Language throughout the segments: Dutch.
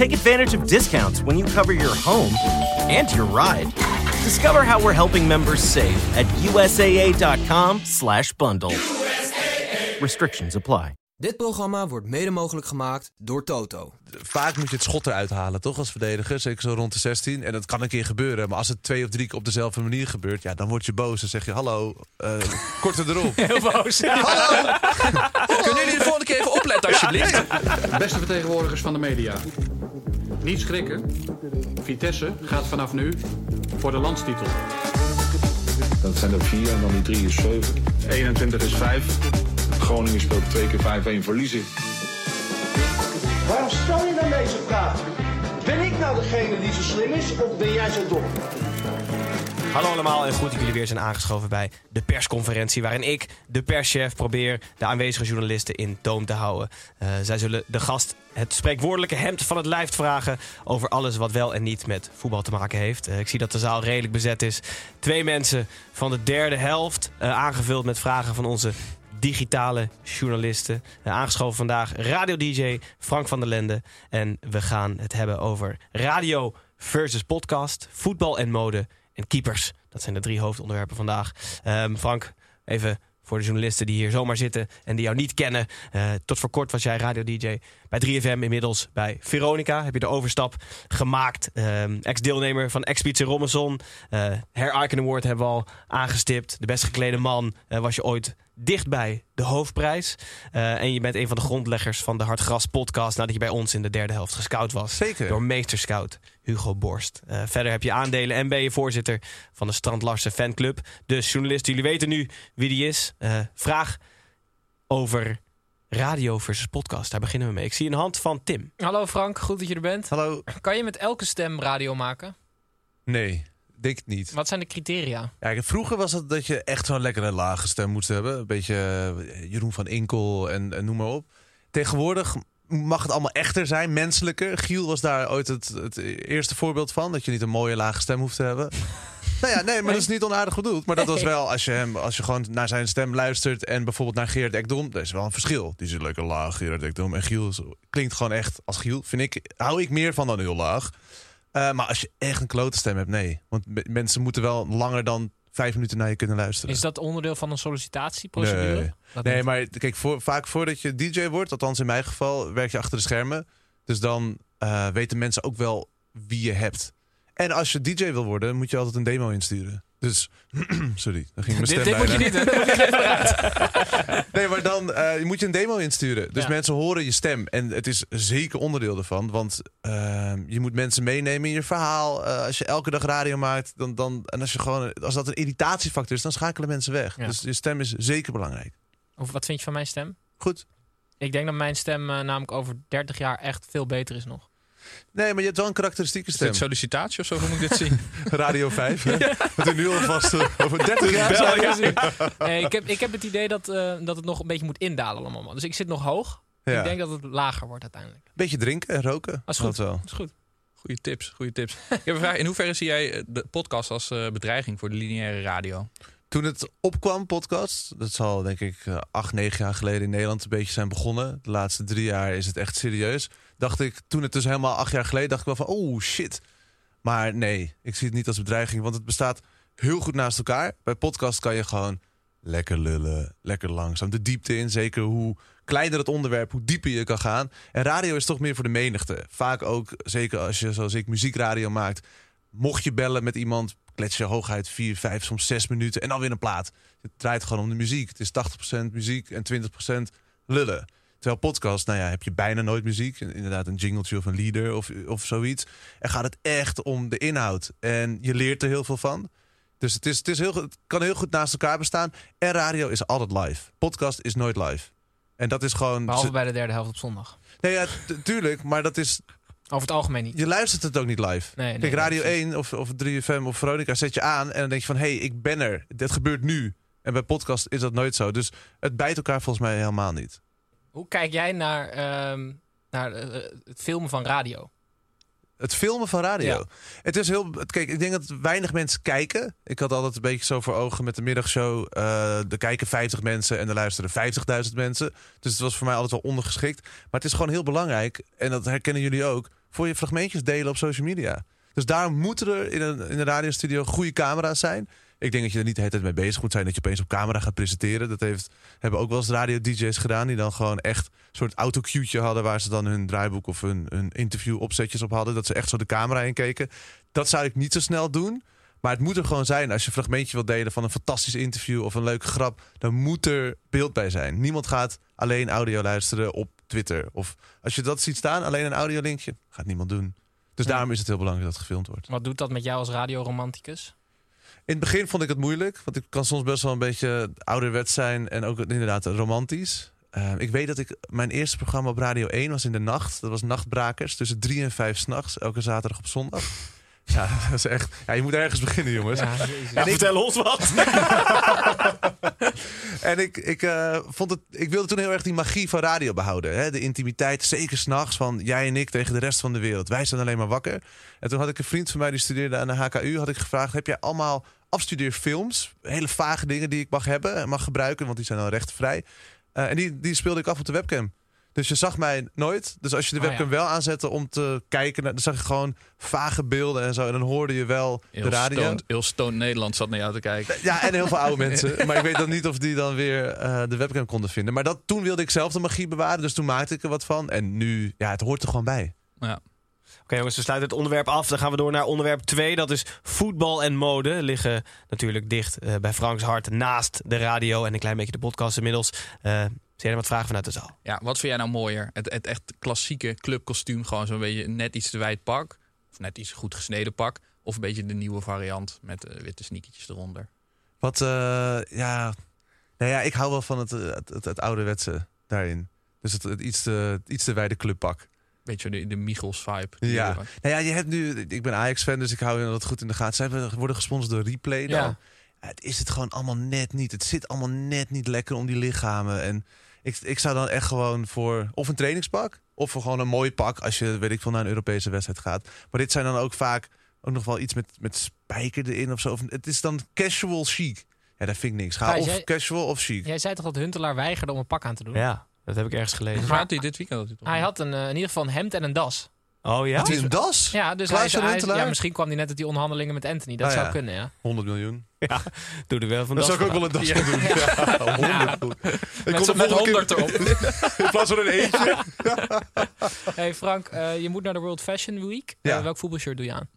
Take advantage of discounts when you cover your home and your ride. Discover how we're helping members save at USAA.com slash bundle. Restrictions apply. Dit programma wordt mede mogelijk gemaakt door Toto. Vaak moet je het schot eruit halen, toch, als verdediger. Zeker zo rond de 16. En dat kan een keer gebeuren. Maar als het twee of drie keer op dezelfde manier gebeurt... ja, dan word je boos. Dan zeg je, hallo, uh, korter erop. Heel boos. Hallo! Kunnen jullie de volgende keer even opletten, alsjeblieft? Beste vertegenwoordigers van de media. Niet schrikken. Vitesse gaat vanaf nu voor de landstitel. Dat zijn er vier en dan die drie is zeven. 21 is vijf. Groningen speelt twee keer 5-1 verliezen. Waarom stel je dan deze vraag? Ben ik nou degene die zo slim is of ben jij zo dom? Hallo allemaal en goed dat jullie weer zijn aangeschoven bij de persconferentie... waarin ik, de perschef, probeer de aanwezige journalisten in toom te houden. Uh, zij zullen de gast het spreekwoordelijke hemd van het lijf vragen... over alles wat wel en niet met voetbal te maken heeft. Uh, ik zie dat de zaal redelijk bezet is. Twee mensen van de derde helft, uh, aangevuld met vragen van onze digitale journalisten. Aangeschoven vandaag radio-dj Frank van der Lende. En we gaan het hebben over radio versus podcast, voetbal en mode en keepers. Dat zijn de drie hoofdonderwerpen vandaag. Um, Frank, even voor de journalisten die hier zomaar zitten en die jou niet kennen. Uh, tot voor kort was jij radio-dj bij 3FM, inmiddels bij Veronica. Heb je de overstap gemaakt. Um, Ex-deelnemer van Expeditie Robinson. Uh, Icon Award hebben we al aangestipt. De best geklede man uh, was je ooit dichtbij de hoofdprijs. Uh, en je bent een van de grondleggers van de Hartgras podcast... nadat je bij ons in de derde helft gescout was. Zeker. Door meesterscout Hugo Borst. Uh, verder heb je aandelen en ben je voorzitter van de Strand Larsen fanclub. Dus journalisten, jullie weten nu wie die is. Uh, vraag over radio versus podcast. Daar beginnen we mee. Ik zie een hand van Tim. Hallo Frank, goed dat je er bent. Hallo. Kan je met elke stem radio maken? Nee denk het niet. Wat zijn de criteria? Ja, vroeger was het dat je echt zo'n lekkere lage stem moest hebben. Een beetje uh, Jeroen van Inkel en, en, noem maar op. Tegenwoordig mag het allemaal echter zijn, menselijker. Giel was daar ooit het, het eerste voorbeeld van. Dat je niet een mooie lage stem hoeft te hebben. nou ja, nee, maar dat is niet onaardig bedoeld. Maar dat was wel, als je, hem, als je gewoon naar zijn stem luistert... en bijvoorbeeld naar Gerard Ekdom, dat is wel een verschil. Die is een leuke laag, Gerard Ekdom. En Giel klinkt gewoon echt als Giel. Vind ik, hou ik meer van dan heel laag. Uh, maar als je echt een klote stem hebt, nee. Want mensen moeten wel langer dan vijf minuten naar je kunnen luisteren. Is dat onderdeel van een sollicitatieprocedure? Nee, maar kijk, voor, vaak voordat je DJ wordt, althans in mijn geval, werk je achter de schermen. Dus dan uh, weten mensen ook wel wie je hebt. En als je DJ wil worden, moet je altijd een demo insturen. Dus, sorry, dan ging mijn stem Dit, dit moet je niet, hè? nee, maar dan uh, moet je een demo insturen. Dus ja. mensen horen je stem. En het is zeker onderdeel ervan. Want uh, je moet mensen meenemen in je verhaal. Uh, als je elke dag radio maakt, dan, dan, en als, je gewoon, als dat een irritatiefactor is, dan schakelen mensen weg. Ja. Dus je stem is zeker belangrijk. Of wat vind je van mijn stem? Goed. Ik denk dat mijn stem namelijk over 30 jaar echt veel beter is nog. Nee, maar je hebt wel een karakteristieke stem. Is dit sollicitatie of zo? Hoe moet ik dit zien? Radio 5, hè? Ja. Dat u nu alvast uh, over 30 jaar zal ja. nee, ik, heb, ik heb het idee dat, uh, dat het nog een beetje moet indalen allemaal. Dus ik zit nog hoog. Ja. Ik denk dat het lager wordt uiteindelijk. Beetje drinken en roken. Dat is goed. Dat wel. Dat is goed. Goeie tips, goede tips. ik heb een vraag. In hoeverre zie jij de podcast als uh, bedreiging voor de lineaire radio? Toen het opkwam, podcast, dat zal denk ik acht, negen jaar geleden in Nederland een beetje zijn begonnen. De laatste drie jaar is het echt serieus. Dacht ik, toen het dus helemaal acht jaar geleden, dacht ik wel van, oh shit. Maar nee, ik zie het niet als bedreiging, want het bestaat heel goed naast elkaar. Bij podcast kan je gewoon lekker lullen, lekker langzaam. De diepte in, zeker hoe kleiner het onderwerp, hoe dieper je kan gaan. En radio is toch meer voor de menigte. Vaak ook, zeker als je zoals ik muziekradio maakt. Mocht je bellen met iemand, klets je hooguit 4, 5, soms 6 minuten en dan weer een plaat. Het draait gewoon om de muziek. Het is 80% muziek en 20% lullen. Terwijl podcast, nou ja, heb je bijna nooit muziek. Inderdaad, een jingletje of een leader of, of zoiets. En gaat het echt om de inhoud. En je leert er heel veel van. Dus het, is, het, is heel, het kan heel goed naast elkaar bestaan. En radio is altijd live. Podcast is nooit live. En dat is gewoon. Behalve bij de derde helft op zondag. Nee, ja, tuurlijk, maar dat is. Over het algemeen niet. Je luistert het ook niet live. Nee, nee, Kijk, Radio nee, 1 of, of 3FM of Veronica zet je aan en dan denk je van hé, hey, ik ben er. Dit gebeurt nu. En bij podcast is dat nooit zo. Dus het bijt elkaar volgens mij helemaal niet. Hoe kijk jij naar, ehm, naar eh, het filmen van radio? Het filmen van radio. Ja. Het is heel. Kijk, ik denk dat weinig mensen kijken. Ik had altijd een beetje zo voor ogen met de middagshow. eh er kijken 50 mensen en er luisteren 50.000 mensen. Dus het was voor mij altijd wel ondergeschikt. Maar het is gewoon heel belangrijk. En dat herkennen jullie ook. Voor je fragmentjes delen op social media. Dus daar moeten er in een, in een radiostudio goede camera's zijn. Ik denk dat je er niet de hele tijd mee bezig moet zijn. Dat je opeens op camera gaat presenteren. Dat heeft, hebben ook wel eens radio-dj's gedaan. Die dan gewoon echt een soort autocue'tje hadden. Waar ze dan hun draaiboek of hun, hun interview opzetjes op hadden. Dat ze echt zo de camera in keken. Dat zou ik niet zo snel doen. Maar het moet er gewoon zijn. Als je een fragmentje wilt delen van een fantastisch interview of een leuke grap. Dan moet er beeld bij zijn. Niemand gaat alleen audio luisteren op Twitter. Of als je dat ziet staan, alleen een audiolinkje. Gaat niemand doen. Dus Ja. daarom is het heel belangrijk dat het gefilmd wordt. Wat doet dat met jou als radioromanticus? In het begin vond ik het moeilijk, want ik kan soms best wel een beetje ouderwets zijn en ook inderdaad romantisch. Eh, ik weet dat ik mijn eerste programma op Radio 1 was in de nacht. Dat was Nachtbrakers tussen drie en vijf s'nachts, elke zaterdag op zondag. Ja, dat is echt. Ja, je moet ergens beginnen, jongens. Ja, En ik- Vertel ons wat. En ik, ik, eh, vond het, ik wilde toen heel erg die magie van radio behouden. Hè? De intimiteit, zeker s'nachts, van jij en ik tegen de rest van de wereld. Wij zijn alleen maar wakker. En toen had ik een vriend van mij die studeerde aan de HKU. Had ik gevraagd, heb jij allemaal afstudeerfilms? Hele vage dingen die ik mag hebben en mag gebruiken, want die zijn dan rechtvrij. Eh, en die, die speelde ik af op de webcam. Dus je zag mij nooit. Dus als je de Oh, webcam ja. wel aanzette om te kijken, naar- dan zag je gewoon vage beelden en zo. En dan hoorde je wel Heel de radio. stoned, heel stoned Nederland zat naar jou te kijken. Ja, en heel veel oude mensen. Maar ik weet dan niet of die dan weer eh, de webcam konden vinden. Maar dat, toen wilde ik zelf de magie bewaren. Dus toen maakte ik er wat van. En nu, ja, het hoort er gewoon bij. Ja. Oké jongens, we sluiten het onderwerp af. Dan gaan we door naar onderwerp 2. Dat is voetbal en mode. Liggen natuurlijk dicht eh, bij Franks hart naast de radio en een klein beetje de podcast inmiddels. Eh zijn er wat vragen vanuit de zaal? Ja, wat vind jij nou mooier? Het, het echt klassieke clubkostuum, gewoon zo'n beetje net iets te wijd pak. Of net iets goed gesneden pak. Of een beetje de nieuwe variant met eh, witte sneakertjes eronder. Wat, eh, ja... Nou ja, ik hou wel van het, eh, het, het, het ouderwetse daarin. Dus het, het iets, te, iets te wijde clubpak. Beetje de, de Michels vibe. Ja. Nou ja, je hebt nu... Ik ben Ajax-fan, dus ik hou dat goed in de gaten. Zij worden gesponsord door Replay dan. Ja, het is het gewoon allemaal net niet. Het zit allemaal net niet lekker om die lichamen. En ik, ik zou dan echt gewoon voor of een trainingspak... of voor gewoon een mooi pak als je, weet ik veel, naar een Europese wedstrijd gaat. Maar dit zijn dan ook vaak ook nog wel iets met, met spijker erin of zo. Of, het is dan casual chic. Ja, dat vind ik niks. Ga of jij- casual of chic. Jij zei toch dat Huntelaar weigerde om een pak aan te doen? Ja, dat heb ik ergens gelezen. Maar had hij dit weekend had hij toch? Hij had een, eh, in ieder geval een hemd en een das. Oh ja? Had hij een das? Ja, dus hij, hij- Huntelaar? ja, misschien kwam hij net uit die onderhandelingen met Anthony. Dat Nou zou ja. kunnen, ja. 100 miljoen. Ja, doe er wel van Dat zou ik ook wel een van doen. Ja, 100. Ik Met, met volgende keer- 100 erop. In plaats van een eentje. hey Frank, eh, je moet naar de World Fashion Week. Ja. Eh, welk voetbalshirt doe je aan?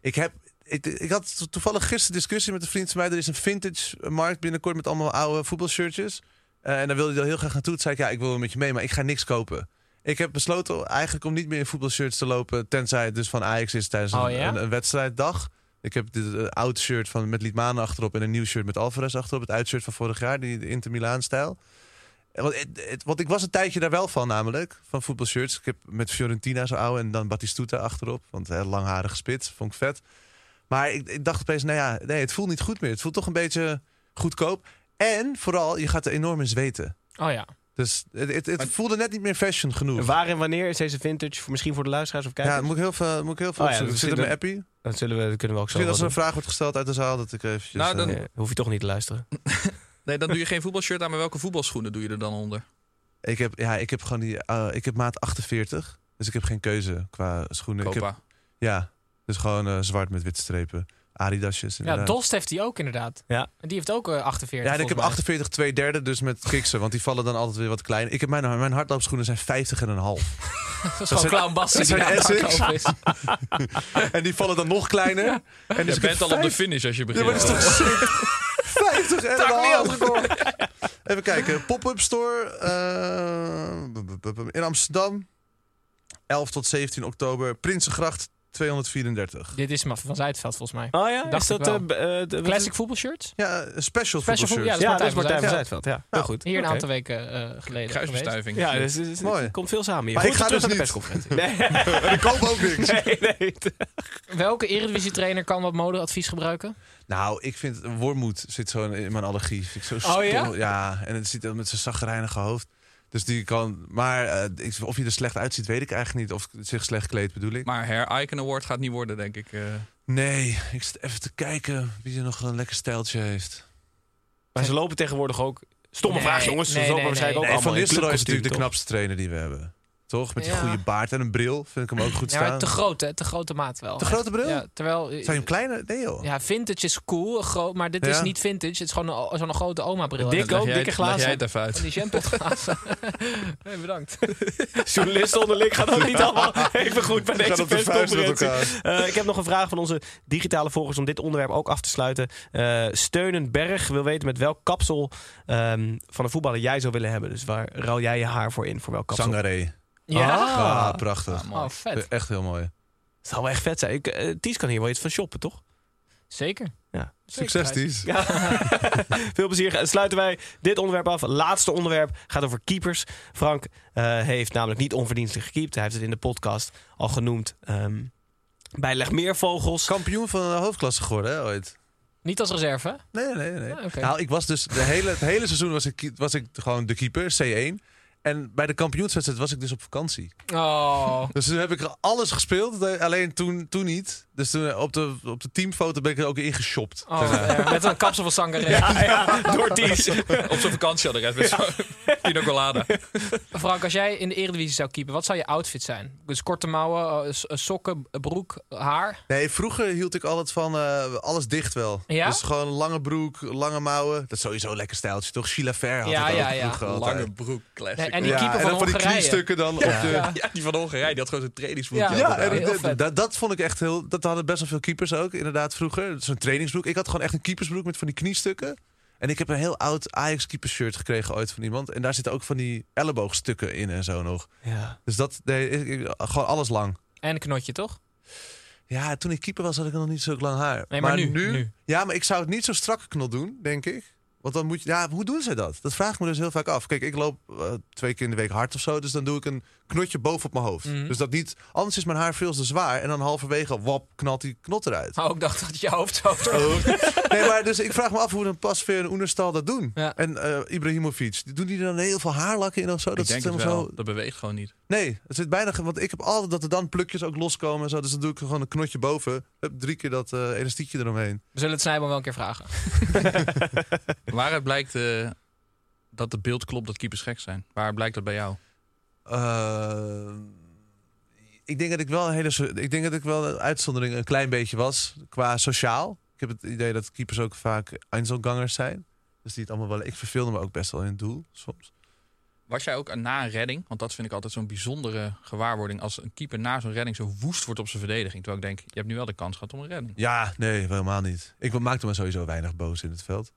Ik, heb, ik, ik had to- toevallig gisteren discussie met een vriend van mij. Er is een vintage markt binnenkort met allemaal oude voetbalshirtjes. Eh, en daar wilde hij heel graag naartoe. Toen zei ik, ja, ik wil wel met je mee, maar ik ga niks kopen. Ik heb besloten eigenlijk om niet meer in voetbalshirts te lopen. Tenzij het dus van Ajax is tijdens Oh, een, ja? een, een wedstrijddag. Ik heb dit eh, oud shirt van, met Liedmanen achterop en een nieuw shirt met Alvarez achterop. Het uitshirt van vorig jaar, die de Inter Milaan stijl. En Want, ik was een tijdje daar wel van namelijk, van voetbalshirts. Ik heb met Fiorentina zo oude en dan Batistuta achterop. Want hè, langharige spits, vond ik vet. Maar ik, ik dacht opeens, nou ja, nee, het voelt niet goed meer. Het voelt toch een beetje goedkoop. En vooral, je gaat er enorm in zweten. Oh ja. Dus het, het, het voelde net niet meer fashion genoeg. Waar en wanneer is deze vintage? Voor- Misschien voor de luisteraars of Ja, kijkers? dan moet ik heel veel, moet ik heel veel Oh ja, Zit in mijn appie? Dat zullen we, dat kunnen we ook zo Misschien als er een vraag wordt gesteld uit de zaal, dat ik eventjes... Nou, dan- eh. Ja, hoef je toch niet te luisteren. Nee, dan doe je geen voetbalshirt aan, maar welke voetbalschoenen doe je er dan onder? ik, heb, ja, ik heb gewoon die... eh, ik heb maat 48, dus ik heb geen keuze qua schoenen. Ik heb, Copa. ja, dus gewoon eh, zwart met witte strepen. Adidasjes Ja, inderdaad. Dost heeft die ook inderdaad. Ja. En die heeft ook eh, 48. Ja, en ik heb volgens mij. 48 2 derde, dus met kiksen, want die vallen dan altijd weer wat klein. Ik heb mijn, mijn hardloopschoenen zijn 50 en een half. Dat is gewoon zijn- Clown die zijn Essex. En die vallen dan nog kleiner. En dus Je bent al op de vijf- finish als je Ja, begint. maar dat is toch sick? 50 en een half. Even kijken. Pop-up store eh, b- in Amsterdam. 11 tot 17 oktober. Prinsengracht 234. Dit is maar van Zuidveld volgens mij. Oh ja, Dacht is ik dat... wel. eh, eh, de- Classic voetbalshirts? Ja, een special, Special football voetbal- shirt. ja, dat is Martijn van Zuidveld. Zuidveld. Ja, heel goed. Hier een aantal weken eh, geleden. geweest. Kruisbestuiving. Ja, dus, dus- Mooi. het komt veel samen hier. Maar Goed, ik ga dus naar de niet. persconferentie. Nee, ik koop ook niks. nee, nee. Welke Eredivisie trainer kan wat modeadvies gebruiken? Nou, ik vind wormoed zit zo in mijn allergie. Vind ik zo Oh, ja? stom. Ja, en het ziet er met zijn zagrijnige hoofd. Dus die kan. Maar eh, of hij er slecht uitziet, weet ik eigenlijk niet. Of zich slecht kleedt, bedoel ik. Maar Hair Icon Award gaat niet worden, denk ik. eh. Nee, ik zit even te kijken wie er nog een lekker stijltje heeft. Maar ze lopen tegenwoordig ook... Stomme Nee, vraag, jongens. Nee, nee, nee. ook Nee, allemaal Van Nistelrooy is natuurlijk de knapste trainer die we hebben. Toch? Met die Ja. goede baard en een bril. Vind ik hem ook goed Ja, maar staan. te groot, hè? Te grote maat wel. Te grote bril? Ja, terwijl... Zijn je hem kleiner? Nee joh. Ja, vintage is cool, groot, maar dit is Ja. niet vintage. Het is gewoon een- zo'n grote oma-bril. Dik En dat- ook, dikke glazen. jij het even uit. Van die shampooglazen. nee, bedankt. Journalisten onderling gaat ook niet allemaal even goed bij deze persconferentie. Eh, ik heb nog een vraag van onze digitale volgers om dit onderwerp ook af te sluiten. Eh Steunenberg wil weten met welk kapsel ehm, van een voetballer jij zou willen hebben. Dus waar ruil jij je haar voor in? Voor welk kapsel? Sangaré. Ja? Ah, prachtig. Oh, vet. Echt heel mooi. Het zou wel echt vet zijn. Ik, eh, Ties kan hier wel iets van shoppen, toch? Zeker. Ja. Succes, Ties. Ja. Veel plezier. Sluiten wij dit onderwerp af. Laatste onderwerp gaat over keepers. Frank eh, heeft namelijk niet onverdienstelijk gekiept. Hij heeft het in de podcast al genoemd. Ehm bij Legmeervogels. Kampioen van de hoofdklasse geworden, hè, ooit. Niet als reserve, hè? Nee, nee, nee. Ah, oké. Nou, ik was dus de hele, het hele seizoen was ik, was ik gewoon de keeper, C1. En bij de kampioenswedstrijd was ik dus op vakantie. Oh. Dus toen heb ik alles gespeeld, alleen toen, toen niet. Dus toen, eh, op, de, op de teamfoto ben ik er ook ingeshopt. oh ja, met een kapsel van Sangaré. Ja, ja, door Ties. Op zijn vakantieadres met zo'n pina colada. Frank, als jij in de Eredivisie zou keepen, wat zou je outfit zijn? Dus korte mouwen, eh, eh, sokken, broek, haar? Nee, vroeger hield ik altijd van eh, alles dicht wel. Ja? Dus gewoon lange broek, lange mouwen. Dat is sowieso een lekker stijltje, toch? Sheila Fer had Ja, ja, ja. vroeger altijd. Lange broek, classic. Nee, en die ja, keeper en van dan van die kniestukken dan op Ja. de... Ja. Ja, die van Hongarije, die had gewoon zo'n trainingsbroek. Ja. Ja, en heel dat- vet. dat, dat vond ik echt heel. Dat hadden best wel veel keepers ook, inderdaad, vroeger. Zo'n trainingsbroek. Ik had gewoon echt een keepersbroek met van die kniestukken. En ik heb een heel oud Ajax keeper shirt gekregen ooit van iemand. En daar zitten ook van die elleboogstukken in en zo nog. Ja. Dus dat, nee, ik- ik- gewoon alles lang. En een knotje, toch? Ja, toen ik keeper was, had ik nog niet zo lang haar. Nee, maar nu, nu. Ja, maar ik zou het niet zo strakke knot doen, denk ik. Want dan moet je. Ja, hoe doen ze dat? Dat vraag ik me dus heel vaak af. Kijk, ik loop eh, twee keer in de week hard of zo. Dus dan doe ik een knotje boven op mijn hoofd. Mhm. Dus dat niet. Anders is mijn haar veel te zwaar. En dan halverwege, wap, knalt die knot eruit. Oh, ik dacht dat je hoofd zo... Nee, maar dus ik vraag me af hoe een Pasveer en Oenerstal dat doen. Ja. En eh, Ibrahimovic, die- doen die er dan heel veel haarlakken in of zo? Ik Dat denk het wel. Dat beweegt gewoon niet. Nee, het zit bijna. Want ik heb altijd dat er dan plukjes ook loskomen en zo. Dus dan doe ik gewoon een knotje boven. Hup, drie keer dat eh elastiekje eromheen. We zullen het Snijboom wel een keer vragen. Waaruit blijkt eh, dat het beeld klopt dat keepers gek zijn? Waar blijkt dat bij jou? Eh, ik denk dat ik wel een hele. Ik denk dat ik wel een uitzondering een klein beetje was qua sociaal. Ik heb het idee dat keepers ook vaak Einzelgangers zijn. Dus die het allemaal wel. Ik verveelde me ook best wel in het doel soms. Was jij ook na een redding? Want dat vind ik altijd zo'n bijzondere gewaarwording. Als een keeper na zo'n redding zo woest wordt op zijn verdediging. Terwijl ik denk, je hebt nu wel de kans gehad om een redding. Ja, nee, helemaal niet. Ik maakte me sowieso weinig boos in het veld.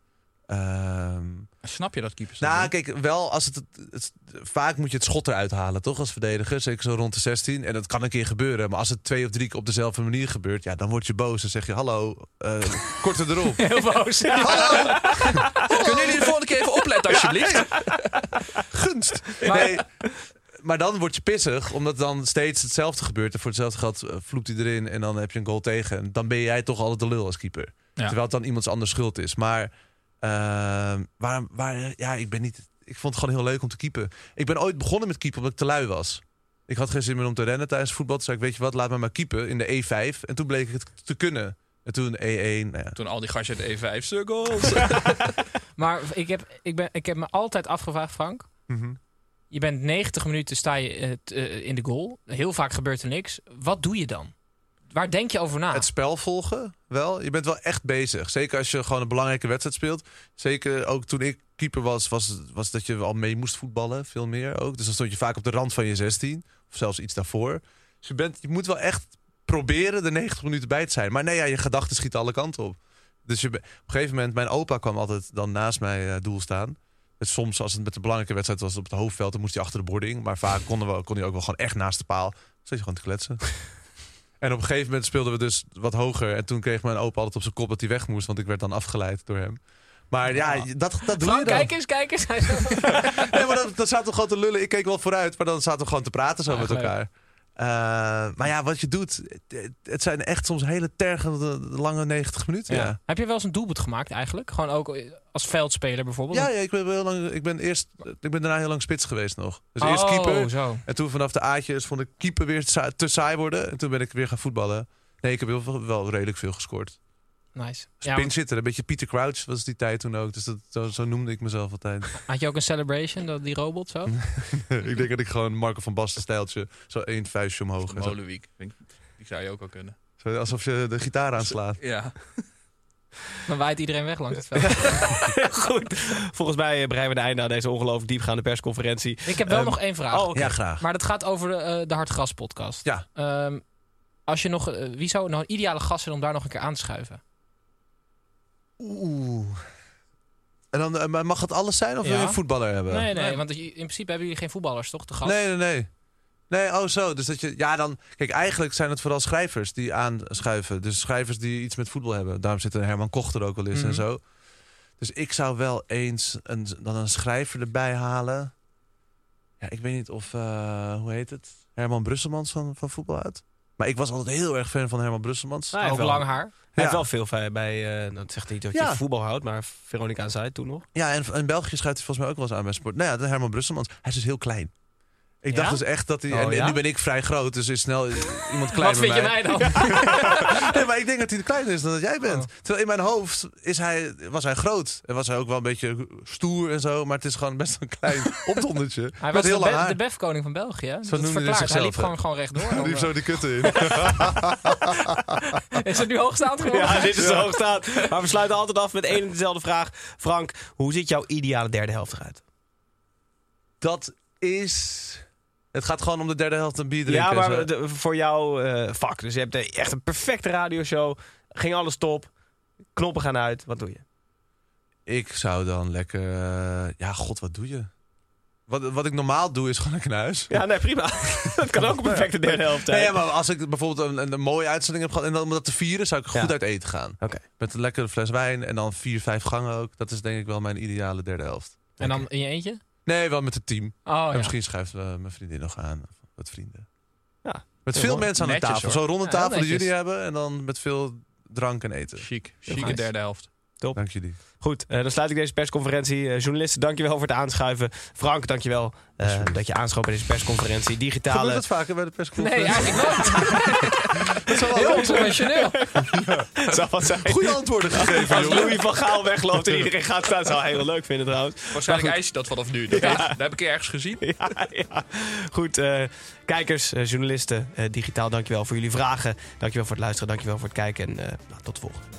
Ehm, Snap je dat keepers nou, doen? kijk, wel als het, het, Vaak moet je het schot eruit halen, toch? Als verdediger. Zeker zo rond de 16. En dat kan een keer gebeuren. Maar als het twee of drie keer op dezelfde manier gebeurt, ja, dan word je boos. Dan zeg je: Hallo, eh korter erop. Heel boos. Hallo, Kunnen jullie de volgende keer even opletten, alsjeblieft? gunst. Maar- Nee. Maar dan word je pissig, omdat dan steeds hetzelfde gebeurt. En voor hetzelfde geld eh, vloept hij erin en dan heb je een goal tegen. En dan ben jij toch altijd de lul als keeper. Ja. Terwijl het dan iemands anders schuld is. Maar waar, waar, ja, ik ben niet. Ik vond het gewoon heel leuk om te keepen. Ik ben ooit begonnen met keepen omdat ik te lui was. Ik had geen zin meer om te rennen tijdens voetbal. Toen zei ik, weet je wat, laat me maar keepen in de E5. En toen bleek ik het te kunnen. En toen E1. Nou ja. Toen al die gastjes uit de E5 sukkels. Maar ik heb, ik, ben, ik heb me altijd afgevraagd, Frank. Mhm. Je bent 90 minuten sta je eh, eh, in de goal. Heel vaak gebeurt er niks. Wat doe je dan? Waar denk je over na? Het spel volgen, wel. Je bent wel echt bezig. Zeker als je gewoon een belangrijke wedstrijd speelt. Zeker ook toen ik keeper was, was, was dat je al mee moest voetballen. Veel meer ook. Dus dan stond je vaak op de rand van je 16. Of zelfs iets daarvoor. Dus je, bent, je moet wel echt proberen de 90 minuten bij te zijn. Maar nee, ja, je gedachten schieten alle kanten op. Dus je, op een gegeven moment, mijn opa kwam altijd dan naast mij eh, doel staan. Soms, als het met een belangrijke wedstrijd was op het hoofdveld, dan moest hij achter de boarding. Maar vaak konden we, kon hij ook wel gewoon echt naast de paal. Zat je gewoon te kletsen. En op een gegeven moment speelden we dus wat hoger. En toen kreeg mijn opa altijd op zijn kop dat hij weg moest. Want ik werd dan afgeleid door hem. Maar ja, dat, dat doe Frank, je dan. kijk eens, kijk eens. Nee, maar dan, dan zaten we gewoon te lullen. Ik keek wel vooruit, maar dan zaten we gewoon te praten zo met leuk. Eh, maar ja, wat je doet, het, het zijn echt soms hele tergende lange 90 minuten. Ja. Ja. Heb je wel eens een doelpunt gemaakt eigenlijk? Gewoon ook als veldspeler bijvoorbeeld? Ja, ik ben heel lang. Ik ben eerst. Ik ben daarna heel lang spits geweest nog. Dus Oh, eerst keeper. zo. En toen vanaf de A'tjes vond ik keeper weer te saai worden. En toen ben ik weer gaan voetballen. Nee, ik heb wel redelijk veel gescoord. Nice. Dus Ja, pinchitter, een beetje Peter Crouch was die tijd toen ook. Dus dat, zo, zo noemde ik mezelf altijd. had je ook een celebration, dat, die robot zo? ik denk dat ik gewoon Marco van Basten stijltje, zo één vuistje omhoog. Molenwiek. Die zou je ook al kunnen. zo alsof je de gitaar aanslaat. Ja. Dan waait iedereen weg langs het veld. Goed. Volgens mij eh, breien we de einde aan deze ongelooflijk diepgaande persconferentie. Ik heb wel Ehm, nog één vraag. Oh. Ja, graag. Maar dat gaat over de, eh, de Hartgras podcast. Ja. Ehm, als je nog, eh, wie zou nou een ideale gast zijn om daar nog een keer aan te schuiven? Oeh. En dan eh, maar mag het alles zijn of wil je een voetballer hebben? Nee, nee, want in principe hebben jullie geen voetballers, toch? De gast? Nee, nee, nee. Nee, oh zo. Dus dat je, ja, dan, kijk, eigenlijk zijn het vooral schrijvers die aanschuiven. Dus schrijvers die iets met voetbal hebben. Daarom zit er Herman Koch er ook wel eens Mhm. en zo. Dus ik zou wel eens een, dan een schrijver erbij halen. Ja, ik weet niet of, eh, hoe heet het? Herman Brusselmans van, van Voetbal uit. Maar ik was altijd heel erg fan van Herman Brusselmans. Nou, hij Ook heeft wel- lang haar. Hij heeft wel veel bij, bij eh, dat zegt niet dat je Ja. voetbal houdt, maar Veronica zei het toen nog. Ja, en in België schrijft hij volgens mij ook wel eens aan bij sport. Nou ja, de Herman Brusselmans. Hij is dus heel klein. Ik dacht dus echt dat hij... Oh, en, nu ben ik vrij groot, dus is snel iemand klein Wat vind je mij dan? nee, maar ik denk dat hij kleiner is dan dat jij bent. Oh. Terwijl in mijn hoofd is hij, was hij groot. En was hij ook wel een beetje stoer en zo. Maar het is gewoon best een klein opdondertje. Hij was heel de, lang be- de befkoning van België. hè? Dat noemde hij. Hij zichzelf, liep hè? gewoon, gewoon rechtdoor. Die heeft zo die kutten in. Is het nu hoogstaand geworden? Ja, dit is zo hoog staat. Maar we sluiten altijd af met één en dezelfde vraag. Frank, hoe ziet jouw ideale derde helft eruit? Dat is... Het gaat gewoon om de derde helft een bier drinken. Ja, en maar de- voor jouw eh, vak. Dus je hebt eh, echt een perfecte radioshow. Ging alles top. Knoppen gaan uit. Wat doe je? Ik zou dan lekker... eh, ja, god, wat doe je? Wat, wat ik normaal doe is gewoon lekker naar huis. Ja, nee, prima. dat kan ook een perfecte derde helft zijn. Nee, ja, maar als ik bijvoorbeeld een, een, een mooie uitzending heb gehad... en dan om dat te vieren, zou ik goed Ja. uit eten gaan. Oké. Met een lekkere fles wijn en dan vier, vijf gangen ook. Dat is denk ik wel mijn ideale derde helft. En dan in je eentje? Nee, wel met het team. Oh, en ja. misschien schuift uh, mijn vriendin nog aan. Of wat vrienden. Ja. Met veel mensen aan de Netjes, tafel. Zo'n ronde Ja, tafel die netjes. jullie hebben. En dan met veel drank en eten. Chic. Chique nice. derde helft. Dank jullie. Goed, eh, dan sluit ik deze persconferentie. Eh, journalisten, dankjewel voor het aanschuiven. Frank, dankjewel uh, dat je aanschoof bij deze persconferentie. Digitale... Gebeurt dat vaker bij de persconferentie? Nee, eigenlijk nooit. dat is wel Heel onconventioneel. zou wat zijn. Goede antwoorden gegeven, Als. Louis van Gaal wegloopt en iedereen gaat staan, zou hij heel leuk vinden trouwens. Waarschijnlijk eist je dat vanaf nu. Dat, heb ik ergens gezien. Ja, ja. Goed, eh, kijkers, eh, journalisten, eh, digitaal, dankjewel voor jullie vragen. Dankjewel voor het luisteren, dankjewel voor het kijken en eh, nou, tot de volgende.